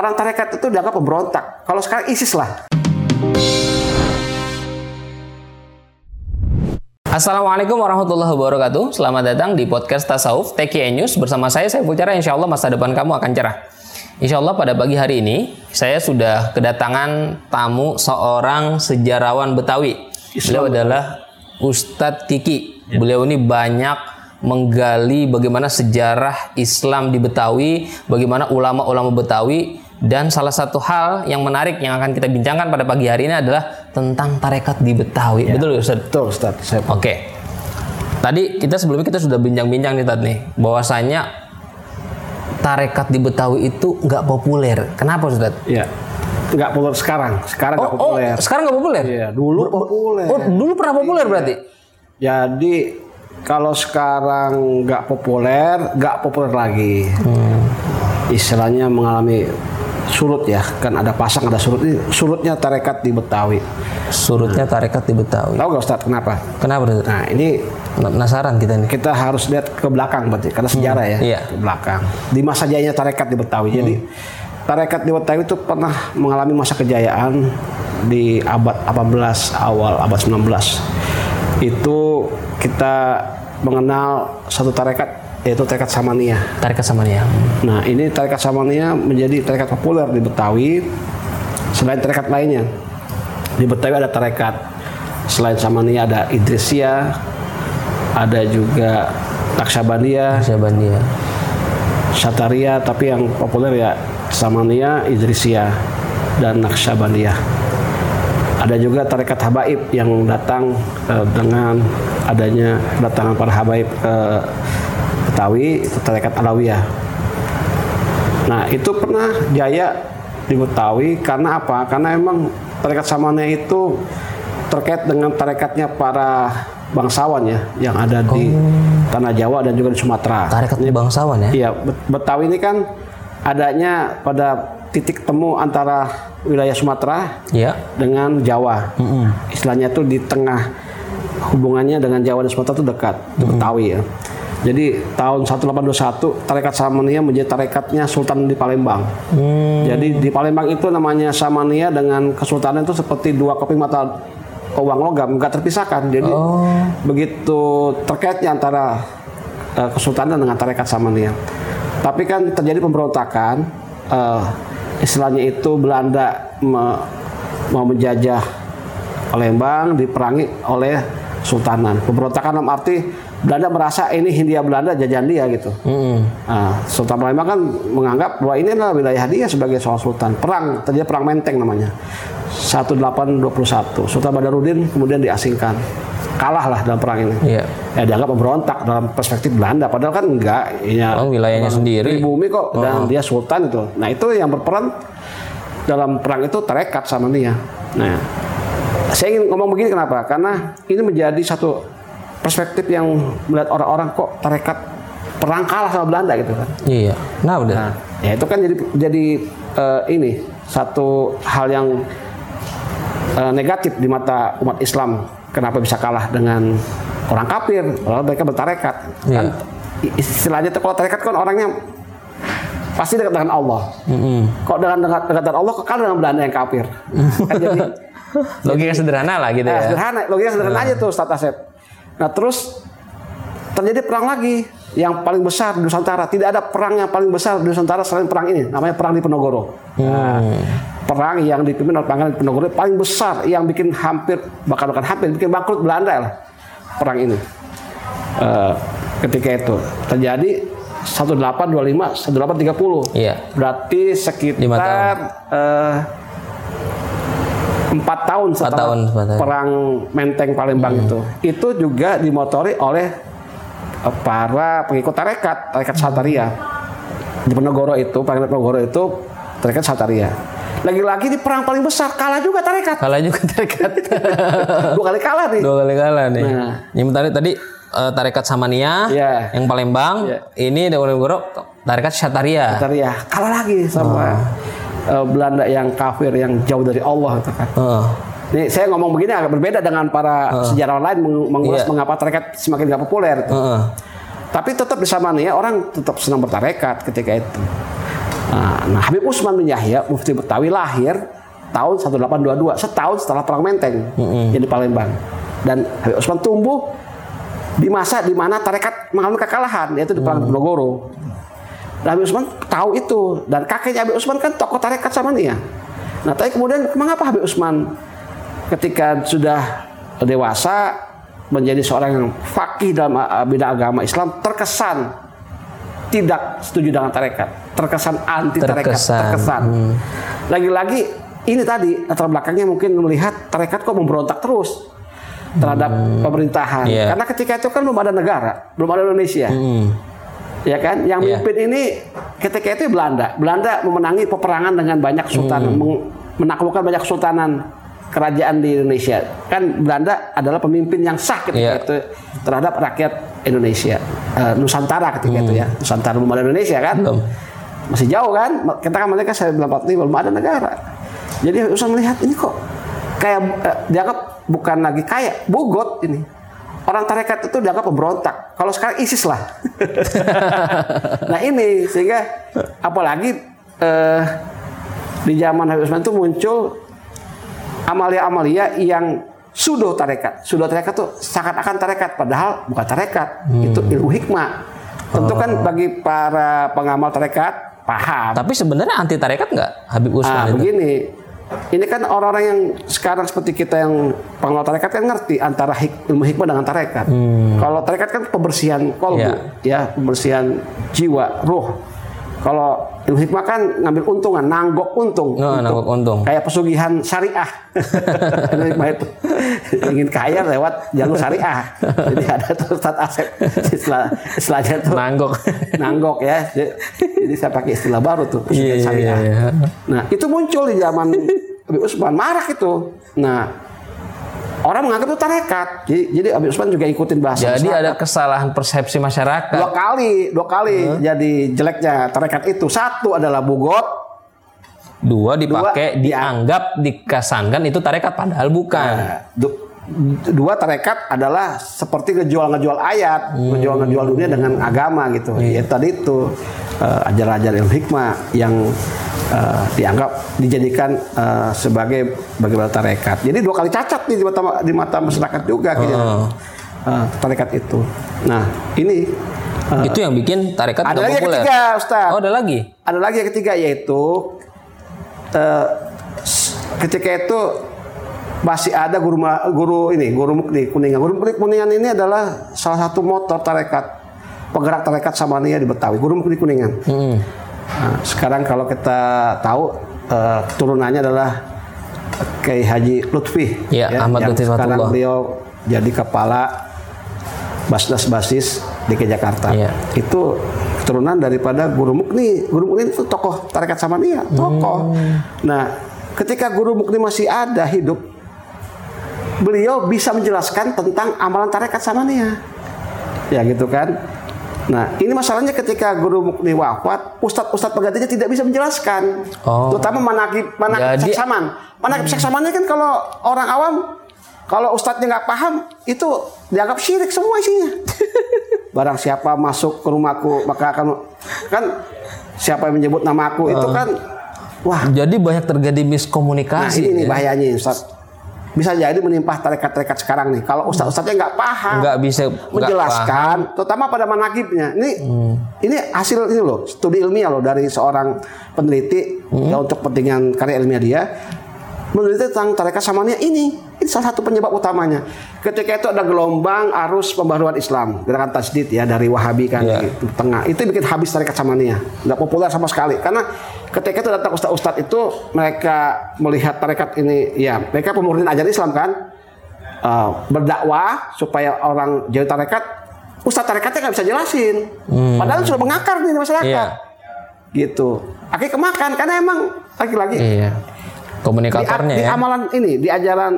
orang tarekat itu dianggap pemberontak. Kalau sekarang ISIS lah. Assalamualaikum warahmatullahi wabarakatuh. Selamat datang di podcast Tasawuf TKI News bersama saya saya Pucara. Insya Allah masa depan kamu akan cerah. Insya Allah pada pagi hari ini saya sudah kedatangan tamu seorang sejarawan Betawi. Beliau adalah Ustadz Kiki. Beliau ini banyak menggali bagaimana sejarah Islam di Betawi, bagaimana ulama-ulama Betawi dan salah satu hal yang menarik yang akan kita bincangkan pada pagi hari ini adalah tentang tarekat di Betawi. Ya. Betul Ustaz? Betul Ustaz. Saya... Oke. Tadi kita sebelumnya kita sudah bincang-bincang nih Tad nih bahwasanya tarekat di Betawi itu nggak populer. Kenapa Ustaz? Iya. Nggak populer sekarang. Sekarang nggak Oh, oh, populer. sekarang nggak populer? Iya, dulu populer. Oh, dulu pernah populer berarti? Jadi kalau sekarang nggak populer, nggak populer lagi. Hmm. Istilahnya mengalami surut ya, kan ada pasang ada surut ini surutnya tarekat di Betawi. Surutnya tarekat di Betawi. Tahu nggak Ustaz kenapa? Kenapa Ustaz? Nah ini Penasaran kita nih. kita harus lihat ke belakang berarti karena sejarah ya iya. ke belakang di masa jayanya tarekat di Betawi jadi tarekat di Betawi itu pernah mengalami masa kejayaan di abad 18 awal abad 19 itu kita mengenal satu tarekat yaitu tarekat Samania Tarekat sama dia. nah ini tarekat Samania menjadi tarekat populer di Betawi selain tarekat lainnya di Betawi ada tarekat selain Samania ada Idrisia ada juga Naksabandia Syabandia. Syataria tapi yang populer ya Samania, Idrisia dan Naksabandia. Ada juga tarekat habaib yang datang eh, dengan adanya kedatangan para habaib ke Betawi itu tarekat Alawiyah. Nah itu pernah jaya di Betawi karena apa? Karena emang tarekat Samania itu terkait dengan tarekatnya para bangsawan ya yang ada di tanah Jawa dan juga di Sumatera. Tarekat bangsawan ya? Iya, Bet- Betawi ini kan adanya pada titik temu antara wilayah Sumatera Iya. dengan Jawa. Istilahnya itu di tengah hubungannya dengan Jawa dan Sumatera itu dekat, itu Betawi ya. Jadi tahun 1821 tarekat Samania menjadi tarekatnya Sultan di Palembang. Jadi di Palembang itu namanya Samania dengan Kesultanan itu seperti dua kopi mata uang logam, nggak terpisahkan. Jadi begitu terkaitnya antara eh, Kesultanan dengan tarekat Samania. Tapi kan terjadi pemberontakan, eh, istilahnya itu Belanda me- mau menjajah Palembang diperangi oleh Sultanan. Pemberontakan dalam arti Belanda merasa ini Hindia Belanda jajan dia gitu. Nah, Sultan Palembang kan menganggap bahwa ini adalah wilayah dia sebagai seorang sultan. Perang, terjadi perang Menteng namanya. 1821. Sultan Badarudin kemudian diasingkan. Kalah lah dalam perang ini. Iya. Ya dianggap pemberontak dalam perspektif Belanda. Padahal kan enggak. Ya, Oh, wilayahnya sendiri. Pribumi kok dan dia sultan itu. Nah itu yang berperan dalam perang itu tarekat sama dia. Nah saya ingin ngomong begini kenapa? Karena ini menjadi satu perspektif yang melihat orang-orang kok tarekat perang kalah sama Belanda gitu kan. Iya. Nah, udah. Nah, ya itu kan jadi jadi eh, ini satu hal yang eh, negatif di mata umat Islam. Kenapa bisa kalah dengan orang kafir? Padahal mereka bertarekat. Kan Iya. istilahnya tuh kalau tarekat kan orangnya pasti dekat dengan Allah. Kok dengan dekat, dekat dengan Allah kok kalah dengan Belanda yang kafir? kan jadi Logika sederhana lah gitu Nah, ya. sederhana, logika sederhana aja tuh Ustaz Asep. Nah terus terjadi perang lagi yang paling besar di Nusantara. Tidak ada perang yang paling besar di Nusantara selain perang ini. Namanya perang di Penogoro. Nah, perang yang dipimpin oleh Pangeran Diponegoro paling besar yang bikin hampir bahkan bukan hampir bikin bangkrut Belanda lah perang ini. Eh, ketika itu terjadi 1825 1830. Iya. Berarti sekitar eh, empat tahun setelah tahun, tahun. perang Menteng Palembang itu. Itu juga dimotori oleh eh, para pengikut tarekat, tarekat Sataria. Di Penogoro itu, Pangeran Penogoro itu tarekat Sataria. Lagi-lagi di perang paling besar kalah juga tarekat. Kalah juga tarekat. Dua kali kalah nih. Dua kali kalah nih. Nah. Yang tadi tadi eh, tarekat Samania, Iya. yang Palembang, Iya. ini Diponegoro tarekat Syataria. Sataria kalah lagi sama eh, Belanda yang kafir yang jauh dari Allah itu kan. Heeh. Nih saya ngomong begini agak berbeda dengan para sejarawan lain meng- mengulas Iya. mengapa tarekat semakin nggak populer. itu. Heeh. Tapi tetap di Samania orang tetap senang bertarekat ketika itu. Nah, nah Habib Usman bin Yahya Mufti Betawi lahir tahun 1822 setahun setelah perang Menteng jadi Palembang dan Habib Usman tumbuh di masa di mana tarekat mengalami kekalahan yaitu di perang. Dan Habib Usman tahu itu dan kakeknya Habib Usman kan tokoh tarekat Samaniyah. Nah, tapi kemudian mengapa Habib Usman ketika sudah dewasa menjadi seorang yang fakih dalam uh, bidang agama Islam terkesan tidak setuju dengan tarekat, terkesan anti tarekat, Terkesan. terkesan. Lagi-lagi ini tadi latar belakangnya mungkin melihat tarekat kok memberontak terus terhadap pemerintahan. Iya. Karena ketika itu kan belum ada negara, belum ada Indonesia. Hmm. Ya kan, yang Iya. memimpin ini ketika itu Belanda. Belanda memenangi peperangan dengan banyak sultan, meng- menaklukkan banyak sultanan kerajaan di Indonesia. Kan Belanda adalah pemimpin yang sah ketika Iya. itu terhadap rakyat Indonesia, Eh, Nusantara ketika itu ya, Nusantara belum ada Indonesia kan? Belum. Masih jauh kan? Kita kan mereka saya bilang belum ada negara. Jadi usah melihat ini kok kayak eh, dianggap bukan lagi kaya, bugot ini. Orang tarekat itu dianggap pemberontak. Kalau sekarang ISIS lah. nah ini sehingga apalagi eh, di zaman Habib Usman itu muncul amalia-amalia yang sudo tarekat. Sudo tarekat itu seakan-akan tarekat, padahal bukan tarekat. Itu ilmu hikmah. Tentu kan bagi para pengamal tarekat paham. Tapi sebenarnya anti tarekat nggak Habib Ah, Usman itu? begini. Ini kan orang-orang yang sekarang seperti kita yang pengamal tarekat kan ngerti antara hik- ilmu hikmah dengan tarekat. Kalau tarekat kan pembersihan kolbu, Hmm. Iya. ya pembersihan jiwa, ruh. Kalau ilmu hikmah kan ngambil untungan, nanggok untung. Oh, Untuk- nanggok untung. Kayak pesugihan syariah. Ilmu hikmah itu ingin kaya lewat jalur syariah. Jadi ada tuh Ustaz Asep istilah istilahnya tuh Nanggok. nanggok ya. Jadi saya pakai istilah baru tuh pesugihan Iya, iya, syariah. iya, iya. Nah, itu muncul di zaman Habib Usman marah itu. Nah, orang menganggap itu tarekat. Jadi, jadi Habib Usman juga ikutin bahasa. Jadi masyarakat. ada kesalahan persepsi masyarakat. dua kali, dua kali jadi jeleknya tarekat itu. Satu adalah bugot, Dua dipakai, Dua, dianggap, dikasankan itu tarekat padahal bukan. Nah, du- dua tarekat adalah seperti ngejual-ngejual ayat, ngejual-ngejual dunia dengan agama gitu. Ya tadi itu eh, ajar-ajar ilmu hikmah yang eh, dianggap dijadikan eh, sebagai bagaimana tarekat. Jadi dua kali cacat nih di mata di mata masyarakat juga gitu. Eh, tarekat itu. Nah, ini eh, itu yang bikin tarekat ada lagi populer. ketiga, Ustaz. Oh, ada lagi. Ada lagi yang ketiga yaitu s- ketika itu masih ada guru guru ini guru mukni kuningan. Guru mukni kuningan ini adalah salah satu motor tarekat penggerak tarekat Samaniyah di Betawi. Guru mukni kuningan. Hmm. Nah, sekarang kalau kita tahu eh, turunannya adalah Kiai Haji Lutfi Ya, Ahmad yang Lutfi sekarang Fatullah. beliau jadi kepala Basnas Basis DKI Jakarta. Iya. Itu keturunan daripada Guru Mukni. Guru Mukni itu tokoh tarekat Samaniyah, tokoh. Nah, ketika Guru Mukni masih ada hidup, beliau bisa menjelaskan tentang amalan tarekat Samaniyah. Ya gitu kan. Nah, ini masalahnya ketika Guru Mukni wafat, ustadz-ustadz penggantinya tidak bisa menjelaskan. Oh. Terutama manakib manakib Jadi- seksaman. Manakib seksamannya kan kalau orang awam kalau ustadznya nggak paham itu dianggap syirik semua isinya. Barang siapa masuk ke rumahku maka akan kan siapa yang menyebut namaku itu kan wah Jadi banyak terjadi Nah miskomunikasi. ini nih ya. bahayanya Ustaz. Bisa jadi menimpah tarekat-tarekat sekarang nih. Kalau ustaz-ustaznya nggak paham, Nggak bisa- Hmm. menjelaskan, terutama pada manakibnya. Ini ini hasil ini loh, studi ilmiah loh dari seorang peneliti Hmm. ya untuk kepentingan karya ilmiah dia meneliti tentang tarekat samaniyah ini. Ini salah satu penyebab utamanya. Ketika itu ada gelombang arus pembaruan Islam, gerakan tasdid ya dari Wahabi kan Iya. di tengah. Itu bikin habis tarekat samaniyah. Nggak populer sama sekali. Karena ketika itu datang ustadz-ustadz itu mereka melihat tarekat ini ya mereka pemurnian ajaran Islam kan. Eh, berdakwah supaya orang jadi tarekat Ustadz tarekatnya nggak bisa jelasin, padahal sudah mengakar nih di masyarakat, Iya. gitu. Akhirnya kemakan karena emang lagi-lagi Iya. di, Komunikatornya di ya. amalan ini di ajaran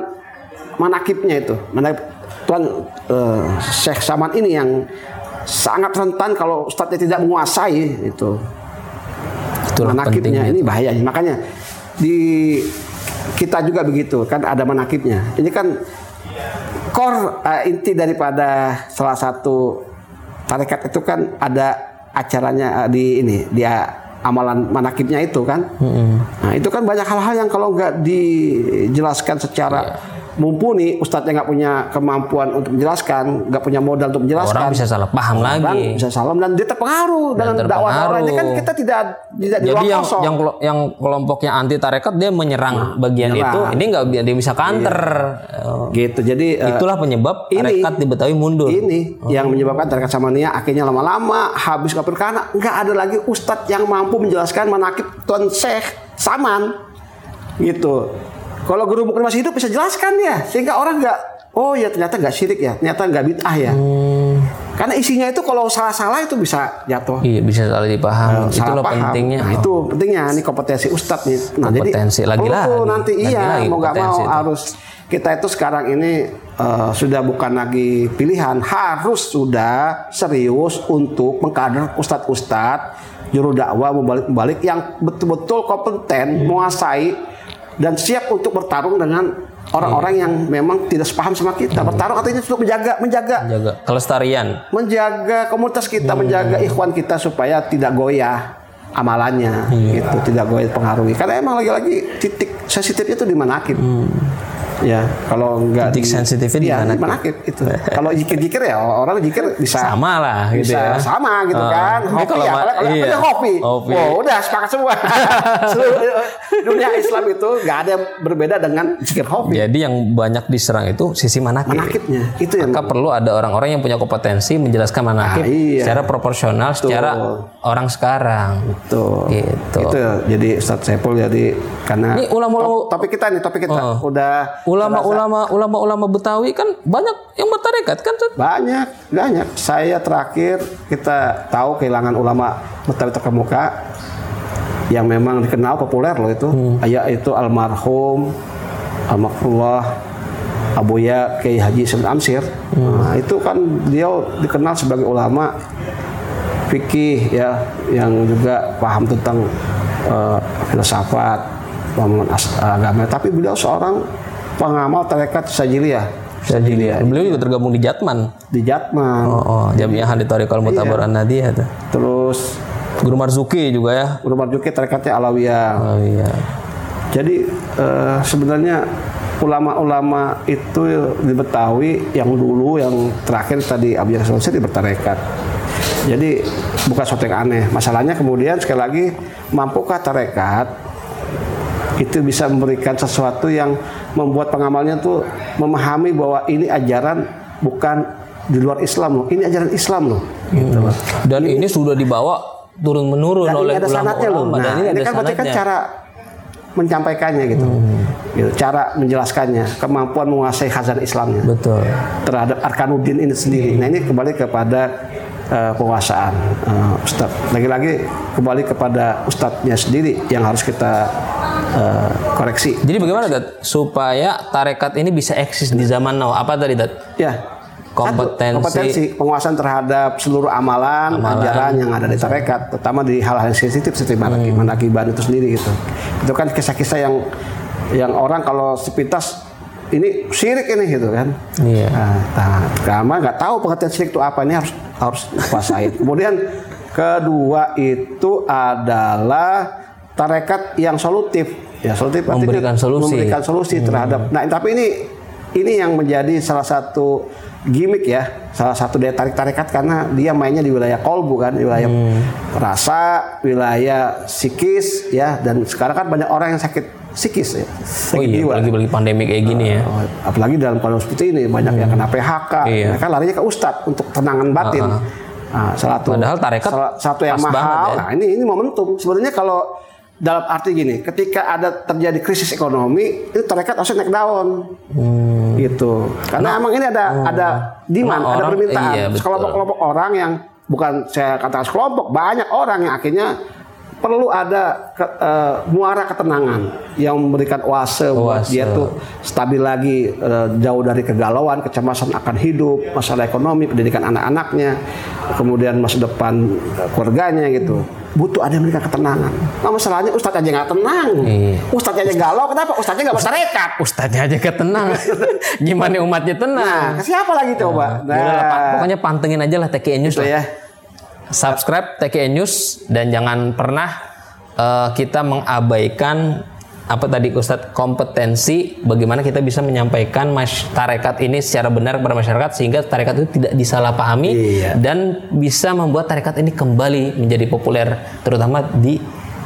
manakibnya itu manakib Tuan eh, Syekh Saman ini yang sangat rentan kalau ustadznya tidak menguasai itu Itulah manakibnya ini bahaya. Makanya di kita juga begitu kan ada manakibnya ini kan core eh, inti daripada salah satu tarekat itu kan ada acaranya eh, di ini dia amalan manakibnya itu kan. Nah itu kan banyak hal-hal yang kalau nggak dijelaskan secara mumpuni, ustadznya nggak punya kemampuan untuk menjelaskan, nggak punya modal untuk menjelaskan. Orang bisa salah paham Orang lagi. bisa salam dan dia terpengaruh dengan dakwah terpengaruh. orang ini kan kita tidak tidak di Jadi yang kosong. yang yang kelompoknya anti tarekat dia menyerang bagian menyerang. itu, ini nggak dia bisa counter. Oh, gitu. Jadi eh, Itulah penyebab ini- tarekat di Betawi mundur. ini yang menyebabkan tarekat Samaniyah akhirnya lama-lama habis kafir karena nggak ada lagi ustadz yang mampu menjelaskan manakib Tuan Syekh Saman gitu. Kalau guru mukmin masih hidup bisa jelaskan dia sehingga orang nggak oh ya ternyata nggak syirik ya ternyata nggak bid'ah ya. Hmm. Karena isinya itu kalau salah-salah itu bisa jatuh. Iya bisa salah dipaham. Salah Itulah paham. pentingnya. Nah, itu pentingnya ini kompetensi ustadz nih. Nah, Kompetensi. jadi Lagi-lagi. perlu nanti iya Lagi-lagi mau nggak mau itu. harus kita itu sekarang ini eh, sudah bukan lagi pilihan, harus sudah serius untuk mengkader ustadz-ustadz juru dakwah membalik-membalik yang betul-betul kompeten, menguasai dan siap untuk bertarung dengan orang-orang yang memang tidak sepaham sama kita. Bertarung artinya untuk menjaga menjaga Jaga kelestarian. menjaga komunitas kita, menjaga ikhwan kita supaya tidak goyah amalannya, gitu, tidak goyah pengaruhi. Karena emang lagi-lagi titik sensitifnya itu di manakib. Ya, kalau nggak Titik sensitifnya di iya, manakib. manakib itu. kalau jikir-jikir ya orang jikir bisa Sama lah gitu bisa ya. sama gitu Ah. kan. Hobi kalau ya, kalau kalau iya. ada hobi. Hobi. Oh, udah sepakat semua. Seluruh dunia Islam itu nggak ada yang berbeda dengan zikir hobi. Jadi yang banyak diserang itu sisi manakib. Manakibnya itu yang Maka perlu ada orang-orang yang punya kompetensi menjelaskan manakib Ah, iya. secara proporsional secara orang sekarang. Tuh. Gitu. Itu jadi Ustadz Saiful jadi karena Ini ulama-ulama- top- topik kita nih topik kita Oh. udah Ulama-ulama ulama-ulama Betawi kan banyak yang bertarekat kan banyak banyak. Saya terakhir kita tahu kehilangan ulama Betawi terkemuka yang memang dikenal populer loh itu. Yaitu almarhum almarhumullah Abuya Kiai Haji Said Amsir. Nah, itu kan beliau dikenal sebagai ulama fikih ya yang juga paham tentang eh, filsafat pemahaman agama tapi beliau seorang pengamal tarekat Sajiliyah Sajiliyah. Beliau juga tergabung di Jatman. di Jatman Oh, oh Jamiah Ahli Thariqal Mutabar An-Nadiyah tuh. terus Guru Marzuki juga ya. Guru Marjuki tarekatnya Alawiyah iya. jadi eh, sebenarnya ulama-ulama itu di Betawi yang dulu yang terakhir tadi Abu Bakar Selesai bertarekat jadi bukan sesuatu yang aneh masalahnya kemudian sekali lagi mampukah tarekat itu bisa memberikan sesuatu yang membuat pengamalnya tuh memahami bahwa ini ajaran bukan di luar Islam loh ini ajaran Islam loh gitu loh. Dan ini sudah dibawa turun menurun Dan oleh ini ada sanatnya loh. Nah, dan ini, ini, ada kan berarti kan cara menyampaikannya gitu. Gitu, cara menjelaskannya, kemampuan menguasai khazan Islamnya Betul. terhadap arkanuddin ini sendiri. Nah, ini kembali kepada eh, penguasaan eh, Ustadz. Lagi-lagi kembali kepada ustadznya sendiri yang harus kita eh, koreksi. Jadi bagaimana Dad supaya tarekat ini bisa eksis di zaman now? Apa tadi Dad? Ya. Kompetensi. Satu, kompetensi penguasaan terhadap seluruh amalan, ajaran yang ada di tarekat, terutama di hal-hal yang sensitif seperti manakib, Hmm. manakiban itu sendiri gitu. Itu kan kisah-kisah yang yang orang kalau sepintas ini syirik ini gitu kan. Iya. Nah, nah, nggak tahu pengertian syirik itu apa ini harus harus kuasai. Kemudian kedua itu adalah tarekat yang solutif. Ya, solutif Memberikan solusi. memberikan solusi terhadap. Nah, tapi ini ini yang menjadi salah satu gimmick ya, salah satu daya tarik tarekat karena dia mainnya di wilayah kolbu kan, di wilayah rasa, wilayah psikis ya, dan sekarang kan banyak orang yang sakit psikis ya, Oh sakit iya, jiwa. apalagi bagi pandemi kayak gini ya. Oh, apalagi dalam kondisi seperti ini banyak yang kena PHK, Iya. mereka larinya ke ustadz untuk tenangan batin. Nah, salah satu, Padahal tarekat salah satu yang mahal. ya. Nah, ini ini momentum. Sebenarnya kalau dalam arti gini, ketika ada terjadi krisis ekonomi, itu tarekat harusnya naik daun. Gitu. Karena emang ini ada ada demand, Emang ada orang- permintaan. iya, betul. Sekelompok-kelompok orang yang bukan saya katakan sekelompok, banyak orang yang akhirnya perlu ada ke, eh, muara ketenangan yang memberikan oase buat dia tuh stabil lagi eh, jauh dari kegalauan, kecemasan akan hidup, masalah ekonomi, pendidikan anak-anaknya, kemudian masa depan eh, keluarganya gitu. Butuh ada memberikan ketenangan. Nah masalahnya Ustadz aja nggak tenang, Iya. Ustadz aja galau, kenapa? Ustadznya nggak bertarekat. Ustadznya aja ketenang. Gimana umatnya tenang? Nah, siapa lagi coba? Ya udahlah, Pak. pokoknya pantengin aja lah TKN News itu lah. ya. Subscribe TKN News dan jangan pernah eh, kita mengabaikan apa tadi Ustadz kompetensi bagaimana kita bisa menyampaikan mas tarekat ini secara benar kepada masyarakat sehingga tarekat itu tidak disalahpahami Iya. dan bisa membuat tarekat ini kembali menjadi populer terutama di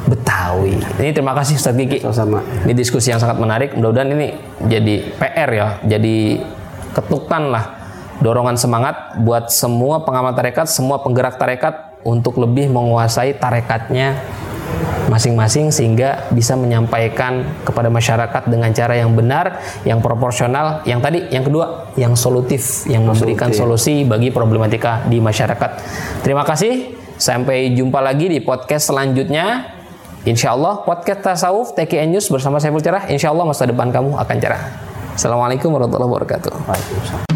Betawi. Ini terima kasih Ustadz Kiki. Sama-sama. Ini diskusi yang sangat menarik. Mudah-mudahan ini jadi PR ya, jadi ketukan lah dorongan semangat buat semua pengamat tarekat, semua penggerak tarekat untuk lebih menguasai tarekatnya masing-masing sehingga bisa menyampaikan kepada masyarakat dengan cara yang benar, yang proporsional, yang tadi, yang kedua, yang solutif, yang memberikan solusi bagi problematika di masyarakat. Terima kasih. Sampai jumpa lagi di podcast selanjutnya. Insya Allah podcast tasawuf TKN News bersama saya Cerah. Insya Allah masa depan kamu akan cerah. Assalamualaikum warahmatullahi wabarakatuh. Waalaikumsalam.